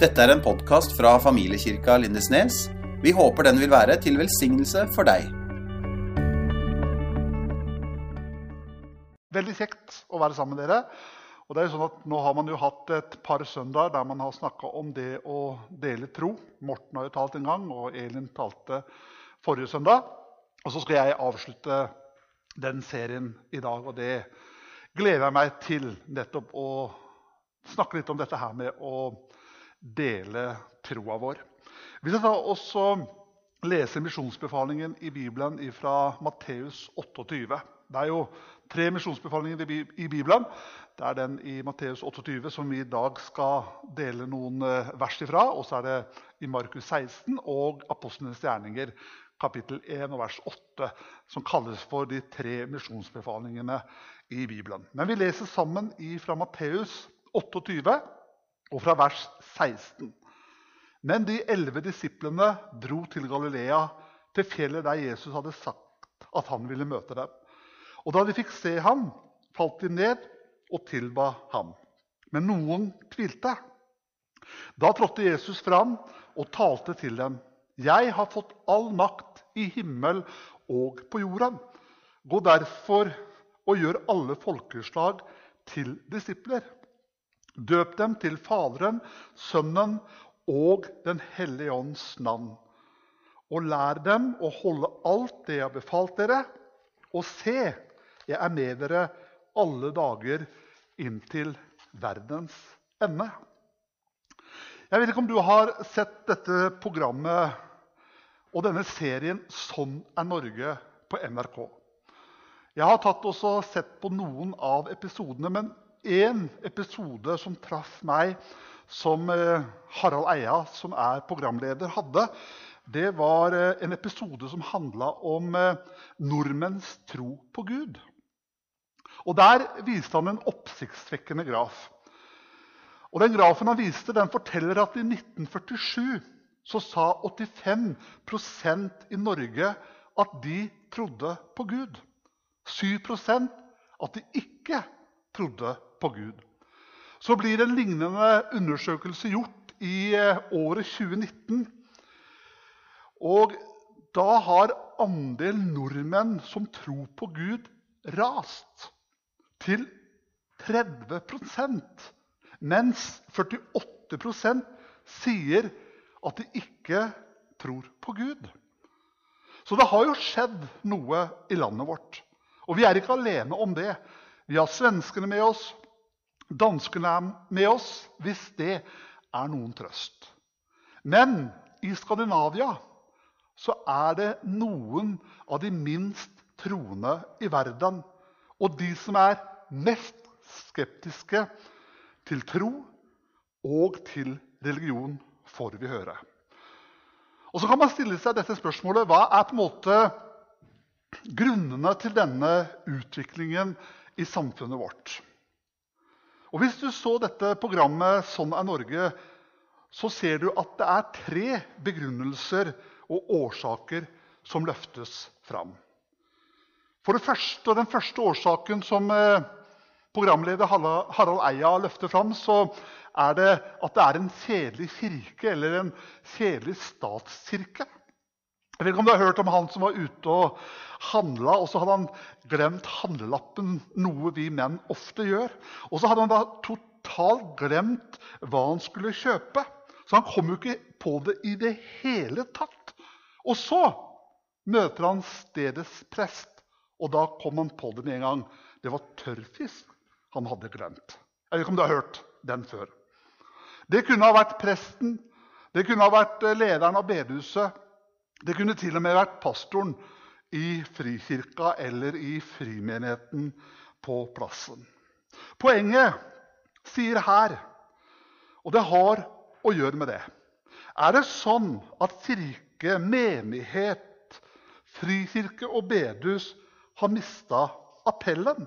Dette er en podkast fra familiekirka Lindesnes. Vi håper den vil være til velsignelse for deg. Veldig kjekt å være sammen med dere. Og det er jo sånn at Nå har man jo hatt et par søndager der man har snakka om det å dele tro. Morten har jo talt en gang, og Elin talte forrige søndag. Og så skal jeg avslutte den serien i dag, og det gleder jeg meg til. Nettopp å snakke litt om dette her med å dele troa vår. Vi skal da også lese misjonsbefalingen i Bibelen fra Matteus 28. Det er jo tre misjonsbefalinger i Bibelen. Det er den i Matteus 28 som vi i dag skal dele noen vers ifra. Og så er det i Markus 16 og Apostlenes gjerninger kapittel 1 og vers 8, som kalles for de tre misjonsbefalingene i Bibelen. Men vi leser sammen fra Matteus 28 og fra vers 16. Men de elleve disiplene dro til Galilea, til fjellet der Jesus hadde sagt at han ville møte dem. Og da de fikk se ham, falt de ned og tilba ham. Men noen tvilte. Da trådte Jesus fram og talte til dem. Jeg har fått all makt i himmel og på jorden. Gå derfor og gjør alle folkeslag til disipler. Døp dem til Faderen, Sønnen og Den hellige ånds navn. Og lær dem å holde alt det jeg har befalt dere. Og se, jeg er med dere alle dager inntil verdens ende. Jeg vet ikke om du har sett dette programmet og denne serien 'Sånn er Norge' på NRK. Jeg har tatt og sett på noen av episodene, men én episode som traff meg, som Harald Eia, som er programleder, hadde, det var en episode som handla om nordmenns tro på Gud. Og Der viste han en oppsiktsvekkende graf. Og Den grafen han viste, den forteller at i 1947 så sa 85% i Norge at de trodde på Gud. 7% at de ikke trodde på Gud. Så blir en lignende undersøkelse gjort i året 2019. Og da har andelen nordmenn som tror på Gud, rast til 30% mens 48% sier at de ikke tror på Gud. Så det har jo skjedd noe i landet vårt. Og vi er ikke alene om det. Vi har svenskene med oss, danskene er med oss, hvis det er noen trøst. Men i Skandinavia så er det noen av de minst troende i verden. Og de som er mest skeptiske til tro og til religion, får vi høre. Og Så kan man stille seg dette spørsmålet hva er på en måte grunnene til denne utviklingen i samfunnet vårt. Og Hvis du så dette programmet 'Sånn er Norge', så ser du at det er tre begrunnelser og årsaker som løftes fram. For det første, og Den første årsaken som programleder Harald Eia løfter fram, så er det at det er en kjedelig kirke, eller en kjedelig statskirke. Jeg vet ikke om du har hørt om han som var ute og handla, og så hadde han glemt handlelappen, noe vi menn ofte gjør. Og så hadde han da totalt glemt hva han skulle kjøpe. Så han kom jo ikke på det i det hele tatt. Og så møter han stedets prest, og da kom han på det med en gang. Det var tørrfisk han hadde glemt. Jeg vet ikke om du har hørt den før. Det kunne ha vært presten, det kunne ha vært lederen av bedehuset. Det kunne til og med vært pastoren i Frikirka eller i Frimenigheten på plassen. Poenget sier her, og det har å gjøre med det Er det sånn at kirke, menighet, frikirke og bedehus har mista appellen?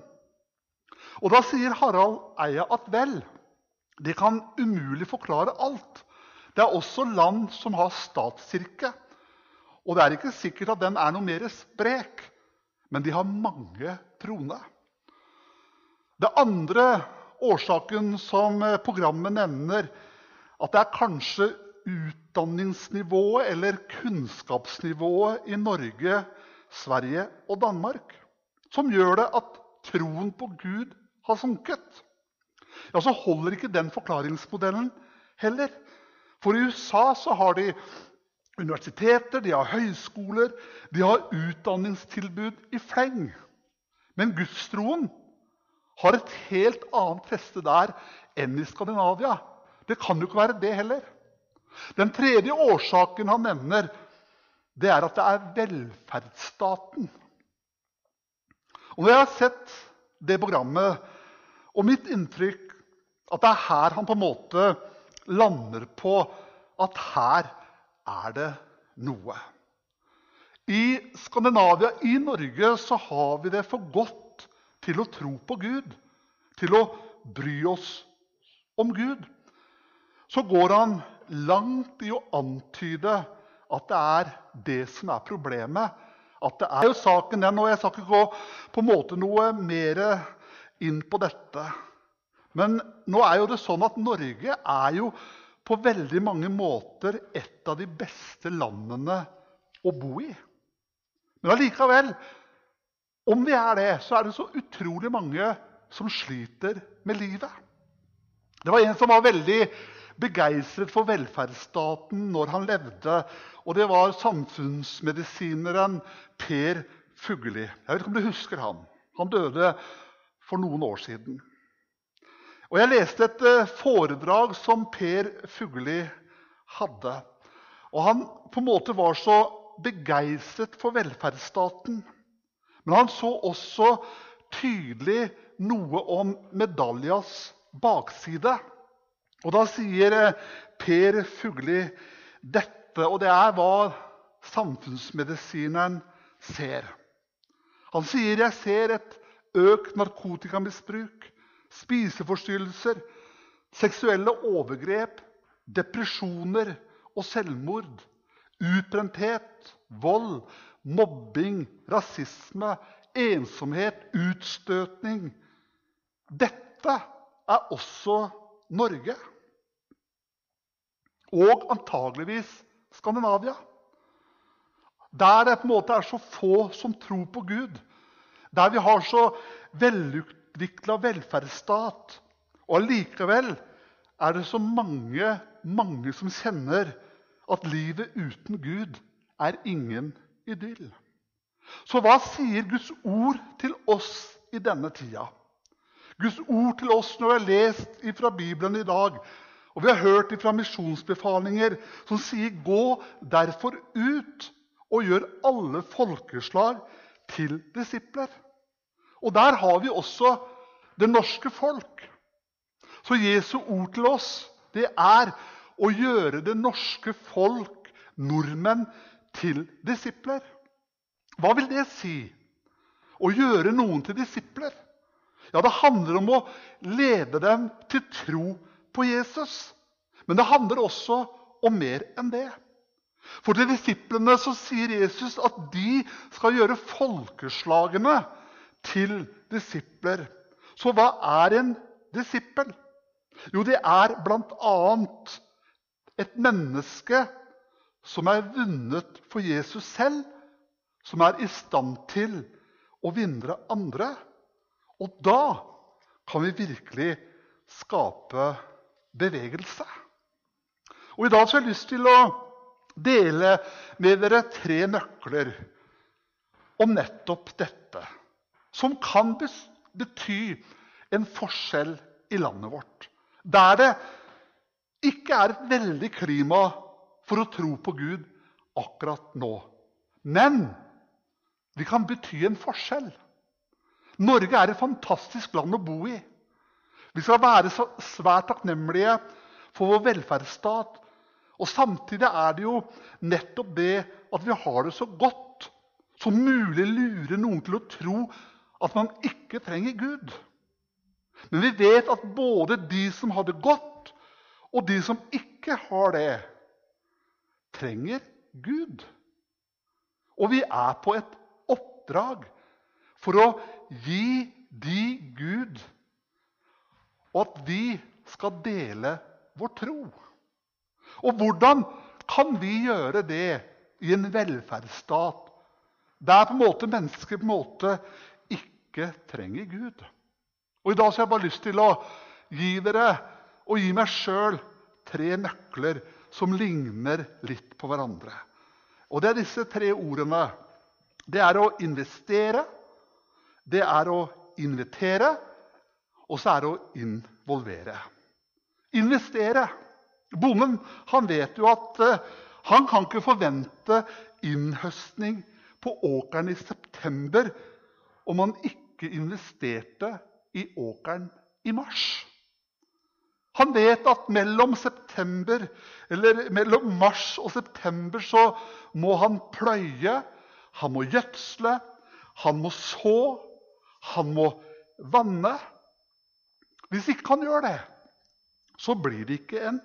Og da sier Harald Eia at vel, det kan umulig forklare alt. Det er også land som har statskirke. Og det er ikke sikkert at den er noe mer sprek, men de har mange troende. Det andre årsaken som programmet nevner, at det er kanskje utdanningsnivået eller kunnskapsnivået i Norge, Sverige og Danmark som gjør det at troen på Gud har sunket. Ja, Så holder ikke den forklaringsmodellen heller. For i USA så har de universiteter, de har høyskoler, de har utdanningstilbud i fleng. Men gudstroen har et helt annet feste der enn i Skandinavia. Det kan jo ikke være det heller. Den tredje årsaken han nevner, det er at det er velferdsstaten. Og Når jeg har sett det programmet, og mitt inntrykk at det er her han på en måte lander på at her er det noe. I Skandinavia, i Norge, så har vi det for godt til å tro på Gud. Til å bry oss om Gud. Så går han langt i å antyde at det er det som er problemet. At det er jo saken den, og Jeg skal ikke gå på en måte noe mer inn på dette. Men nå er jo det sånn at Norge er jo på veldig mange måter et av de beste landene å bo i. Men allikevel, om vi er det, så er det så utrolig mange som sliter med livet. Det var en som var veldig begeistret for velferdsstaten når han levde. Og det var samfunnsmedisineren Per Fugelli. Jeg vet ikke om du husker han. Han døde for noen år siden. Og Jeg leste et eh, foredrag som Per Fugelli hadde. Og Han på en måte var så begeistret for velferdsstaten. Men han så også tydelig noe om medaljas bakside. Og da sier eh, Per Fugli dette, og det er hva samfunnsmedisineren ser. Han sier jeg ser et økt narkotikamisbruk, spiseforstyrrelser, seksuelle overgrep, depresjoner og selvmord, utbrenthet, vold, mobbing, rasisme, ensomhet, utstøtning. Dette er også Norge og antageligvis Skandinavia. Der det på en måte er så få som tror på Gud. Der vi har så velutvikla velferdsstat. Og allikevel er det så mange, mange som kjenner at livet uten Gud er ingen idyll. Så hva sier Guds ord til oss i denne tida? Guds ord til oss når vi har lest fra Bibelen i dag, og vi har hørt fra misjonsbefalinger som sier 'gå derfor ut og gjør alle folkeslag til disipler'. Og der har vi også det norske folk. Så Jesu ord til oss det er å gjøre det norske folk, nordmenn, til disipler. Hva vil det si? Å gjøre noen til disipler? Ja, det handler om å lede dem til tro på Jesus. Men det handler også om mer enn det. For til disiplene så sier Jesus at de skal gjøre folkeslagene til disipler. Så hva er en disippel? Jo, det er bl.a. et menneske som er vunnet for Jesus selv, som er i stand til å vinne andre. Og da kan vi virkelig skape bevegelse. Og I dag så har jeg lyst til å dele med dere tre nøkler om nettopp dette. Som kan bety en forskjell i landet vårt. Der det ikke er et veldig klima for å tro på Gud akkurat nå. Men vi kan bety en forskjell. Norge er et fantastisk land å bo i. Vi skal være svært takknemlige for vår velferdsstat. Og samtidig er det jo nettopp det at vi har det så godt som mulig lurer noen til å tro at man ikke trenger Gud. Men vi vet at både de som har det godt, og de som ikke har det, trenger Gud. Og vi er på et oppdrag for å gi de Gud, og at vi skal dele vår tro. Og hvordan kan vi gjøre det i en velferdsstat der på en måte mennesker på en måte ikke trenger Gud? Og I dag så har jeg bare lyst til å gi dere og gi meg sjøl tre nøkler som ligner litt på hverandre. Og det er disse tre ordene. Det er å investere, det er å invitere, og så er det å involvere. Investere. Bonden han vet jo at uh, han kan ikke forvente innhøstning på åkeren i september om han ikke investerte i åkeren i mars. Han vet at mellom, mellom mars og september så må han pløye, han må gjødsle, han må så, han må vanne. Hvis ikke han gjør det, så blir det ikke en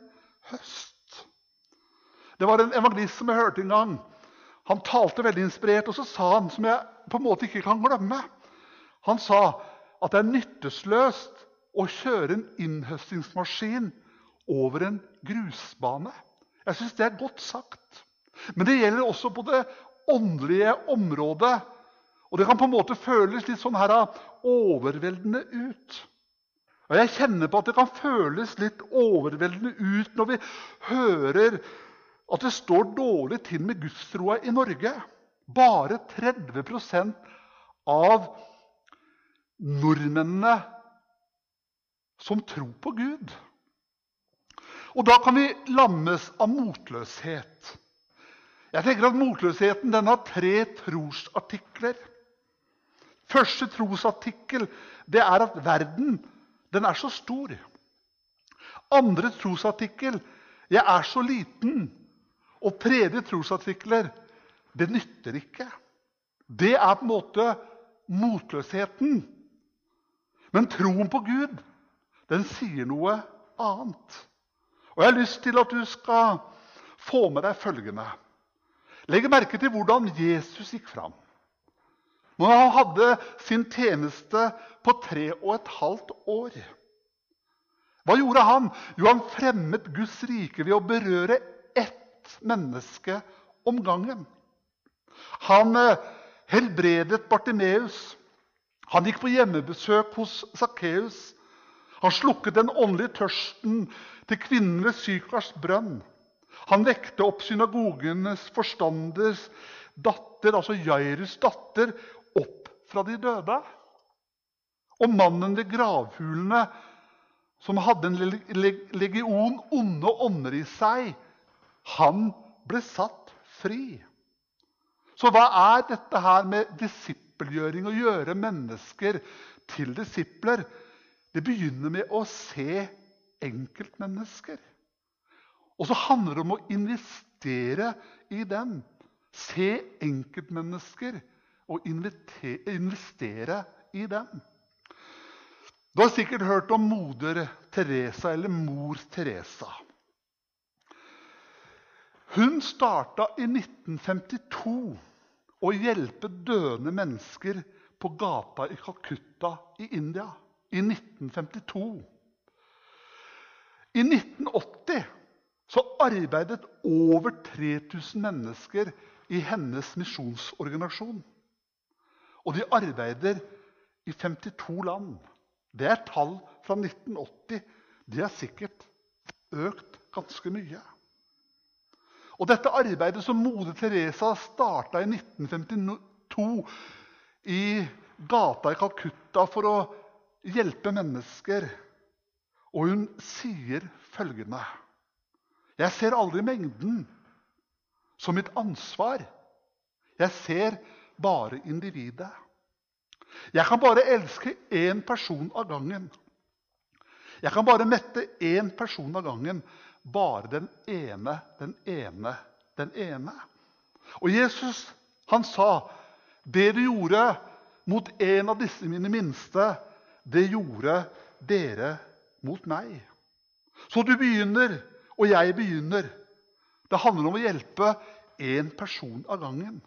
høst. Det var en evangelist som jeg hørte en gang. Han talte veldig inspirert, og så sa han, som jeg på en måte ikke kan glemme Han sa at det er nyttesløst å kjøre en innhøstingsmaskin over en grusbane. Jeg syns det er godt sagt. Men det gjelder også på det åndelige området. Og det kan på en måte føles litt sånn her overveldende ut. Og Jeg kjenner på at det kan føles litt overveldende ut når vi hører at det står dårlig til med gudstroa i Norge. Bare 30% av nordmennene som tror på Gud. Og da kan vi lammes av motløshet. Jeg tenker at Motløsheten den har tre trosartikler. Første trosartikkel det er at verden den er så stor. Andre trosartikkel jeg er så liten. Og tredje trosartikler det nytter ikke. Det er på en måte motløsheten. Men troen på Gud den sier noe annet. Og Jeg har lyst til at du skal få med deg følgende. Legg merke til hvordan Jesus gikk fram. Når han hadde sin tjeneste på tre og et halvt år. Hva gjorde han? Jo, han fremmet Guds rike ved å berøre ett menneske om gangen. Han eh, helbredet Bartimeus. Han gikk på hjemmebesøk hos Sakkeus. Han slukket den åndelige tørsten til kvinnen ved Sykars brønn. Han vekte opp synagogenes forstanders datter, altså Jairus' datter, opp fra de døde. Og mannen ved gravhulene, som hadde en legion onde ånder i seg, han ble satt fri. Så hva er dette her med disippelgjøring? Å gjøre mennesker til disipler? Det begynner med å se enkeltmennesker. Og så handler det om å investere i dem. Se enkeltmennesker og investere i dem. Du har sikkert hørt om moder Teresa eller mor Teresa. Hun starta i 1952 å hjelpe døende mennesker på gata i Calcutta i India i 1952. I 1980 så arbeidet over 3000 mennesker i hennes misjonsorganisasjon. Og de arbeider i 52 land. Det er tall fra 1980. De har sikkert økt ganske mye. Og dette arbeidet som Mode Teresa starta i 1952 i gata i Calcutta for å hjelpe mennesker. Og hun sier følgende Jeg ser aldri mengden som mitt ansvar. Jeg ser bare individet. Jeg kan bare elske én person av gangen. Jeg kan bare mette én person av gangen. Bare den ene, den ene, den ene. Og Jesus han sa, 'Det du gjorde mot en av disse mine minste' det gjorde dere mot meg. Så du begynner, og jeg begynner. Det handler om å hjelpe én person av gangen.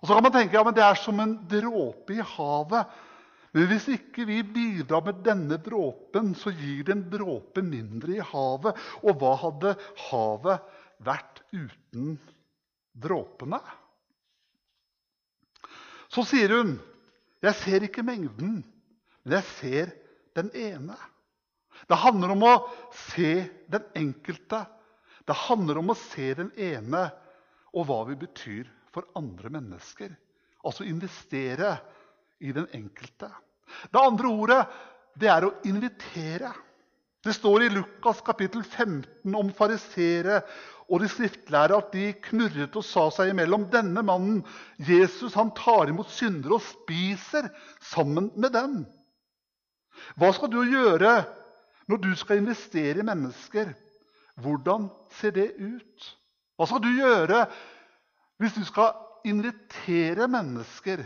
Og Så kan man tenke ja, men det er som en dråpe i havet. Men hvis ikke vi bidrar med denne dråpen, så gir det en dråpe mindre i havet. Og hva hadde havet vært uten dråpene? Så sier hun, 'Jeg ser ikke mengden, men jeg ser den ene'. Det handler om å se den enkelte. Det handler om å se den ene og hva vi betyr for andre mennesker. Altså investere i den enkelte. Det andre ordet det er å invitere. Det står i Lukas kapittel 15 om farisere og de skriftlærde at de knurret og sa seg imellom denne mannen, Jesus, han tar imot syndere og spiser sammen med dem. Hva skal du gjøre når du skal investere i mennesker? Hvordan ser det ut? Hva skal du gjøre hvis du skal invitere mennesker?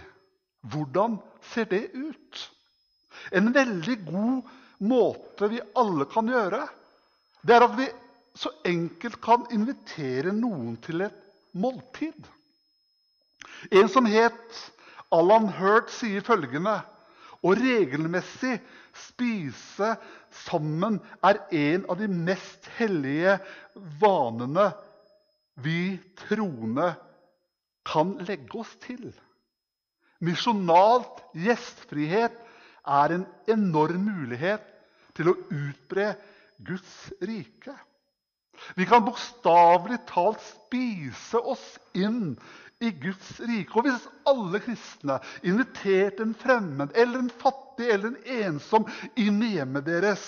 Hvordan ser det ut? En veldig god måte vi alle kan gjøre, det er at vi så enkelt kan invitere noen til et måltid. En som het Alan Hurt, sier følgende Å regelmessig spise sammen er en av de mest hellige vanene vi troende kan legge oss til. Misjonalt gjestfrihet er en enorm mulighet til å utbre Guds rike. Vi kan bokstavelig talt spise oss inn i Guds rike. Og hvis alle kristne inviterte en fremmed eller en fattig eller en ensom inn i hjemmet deres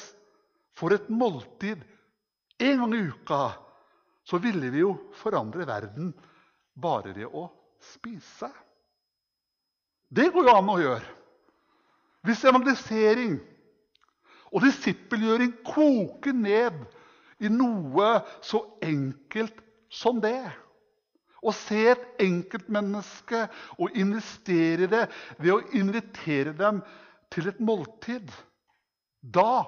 for et måltid en gang i uka, så ville vi jo forandre verden bare ved å spise. Det går jo an å gjøre. Hvis evangelisering og disippelgjøring koker ned i noe så enkelt som det Å se et enkeltmenneske og investere i det ved å invitere dem til et måltid Da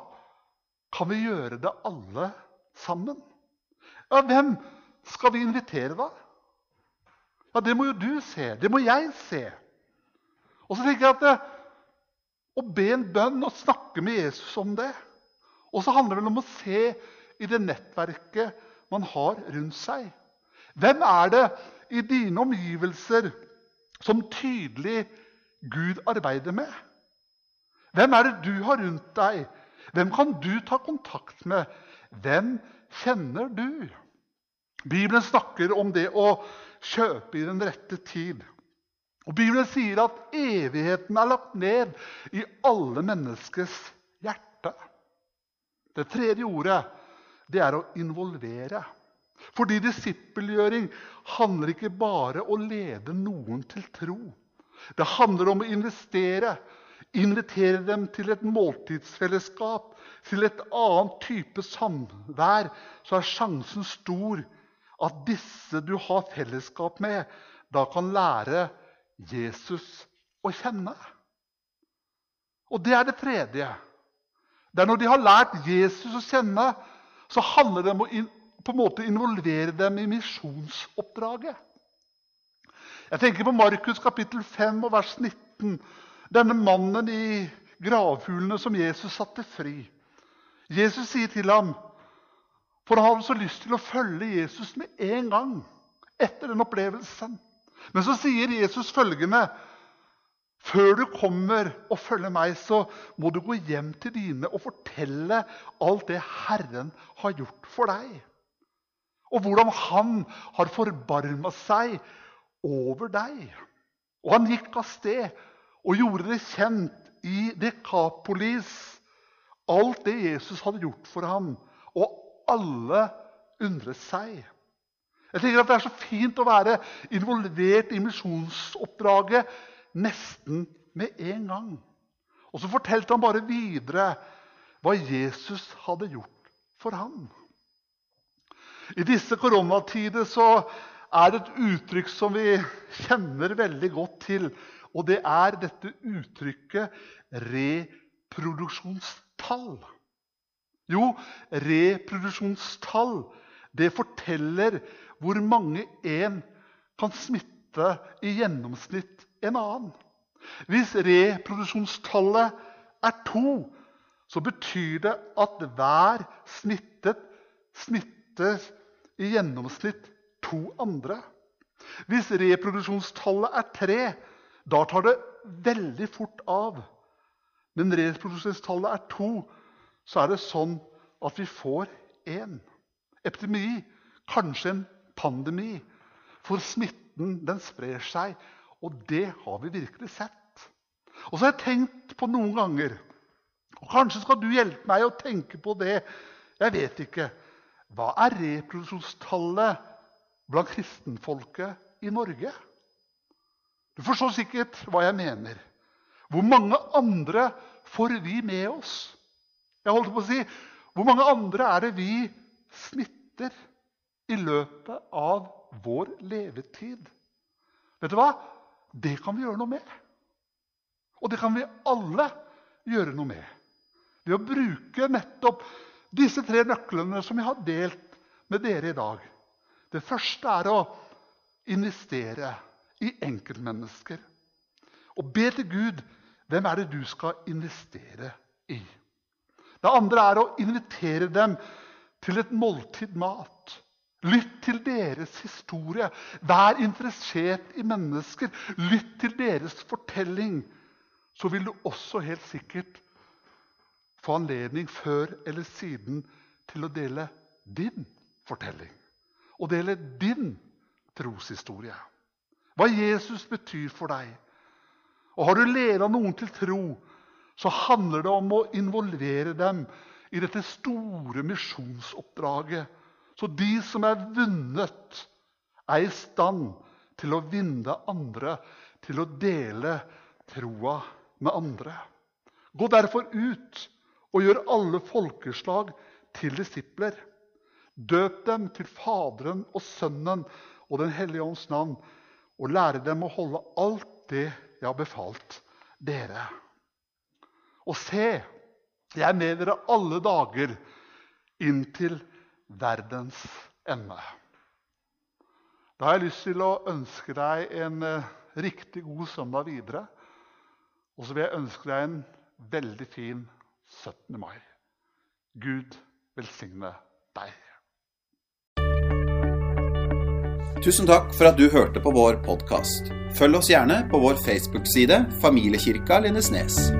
kan vi gjøre det alle sammen. Ja, hvem skal vi invitere, da? Ja, Det må jo du se. Det må jeg se. Og så tenker jeg at det, Å be en bønn og snakke med Jesus om det Og så handler det om å se i det nettverket man har rundt seg. Hvem er det i dine omgivelser som tydelig Gud arbeider med? Hvem er det du har rundt deg? Hvem kan du ta kontakt med? Hvem kjenner du? Bibelen snakker om det å kjøpe i den rette tid. Og Bibelen sier at evigheten er lagt ned i alle menneskers hjerte. Det tredje ordet det er å involvere. Fordi disippelgjøring handler ikke bare om å lede noen til tro. Det handler om å investere, invitere dem til et måltidsfellesskap, til et annet type samvær. Så er sjansen stor at disse du har fellesskap med, da kan lære Jesus å kjenne. Og det er det tredje. Det er når de har lært Jesus å kjenne, så handler det om å på en måte involvere dem i misjonsoppdraget. Jeg tenker på Markus kapittel 5 og vers 19. Denne mannen i gravfuglene som Jesus satte fri. Jesus sier til ham For han hadde så lyst til å følge Jesus med en gang etter den opplevelsen. Men så sier Jesus følgende før du kommer og følger meg, så må du gå hjem til dine og fortelle alt det Herren har gjort for deg. Og hvordan Han har forbarma seg over deg. Og han gikk av sted og gjorde det kjent i Dekapolis, alt det Jesus hadde gjort for ham. Og alle undret seg. Jeg tenker at Det er så fint å være involvert i misjonsoppdraget nesten med en gang. Og så fortalte han bare videre hva Jesus hadde gjort for ham. I disse koronatider så er det et uttrykk som vi kjenner veldig godt til. Og det er dette uttrykket reproduksjonstall. Jo, reproduksjonstall det forteller hvor mange en kan smitte i gjennomsnitt en annen. Hvis reproduksjonstallet er to, så betyr det at hver smittet smitter i gjennomsnitt to andre. Hvis reproduksjonstallet er tre, da tar det veldig fort av. Men reproduksjonstallet er to, så er det sånn at vi får én. Epidemi, kanskje en pandemi. For smitten den sprer seg, og det har vi virkelig sett. Og så har jeg tenkt på noen ganger og Kanskje skal du hjelpe meg å tenke på det. Jeg vet ikke. Hva er reproduksjonstallet blant kristenfolket i Norge? Du forstår sikkert hva jeg mener. Hvor mange andre får vi med oss? Jeg holdt på å si, Hvor mange andre er det vi smitter i løpet av vår levetid? Vet du hva? Det kan vi gjøre noe med. Og det kan vi alle gjøre noe med. Ved å bruke nettopp disse tre nøklene som jeg har delt med dere i dag. Det første er å investere i enkeltmennesker. Og be til Gud hvem er det du skal investere i. Det andre er å invitere dem til et måltid mat. Lytt til deres historie. Vær interessert i mennesker. Lytt til deres fortelling. Så vil du også helt sikkert få anledning før eller siden til å dele din fortelling. Og dele din troshistorie. Hva Jesus betyr for deg. Og Har du leda noen til tro, så handler det om å involvere dem i dette store misjonsoppdraget. Så de som er vunnet, er i stand til å vinne andre til å dele troa med andre. Gå derfor ut og gjør alle folkeslag til disipler. Døp dem til Faderen og Sønnen og Den hellige ånds navn, og lære dem å holde alt det jeg har befalt dere. Og se, jeg er med dere alle dager inntil verdens ende. Da har jeg lyst til å ønske deg en eh, riktig god søndag videre. Og så vil jeg ønske deg en veldig fin 17. mai. Gud velsigne deg. Tusen takk for at du hørte på vår podkast. Følg oss gjerne på vår Facebook-side Familiekirka Lindesnes.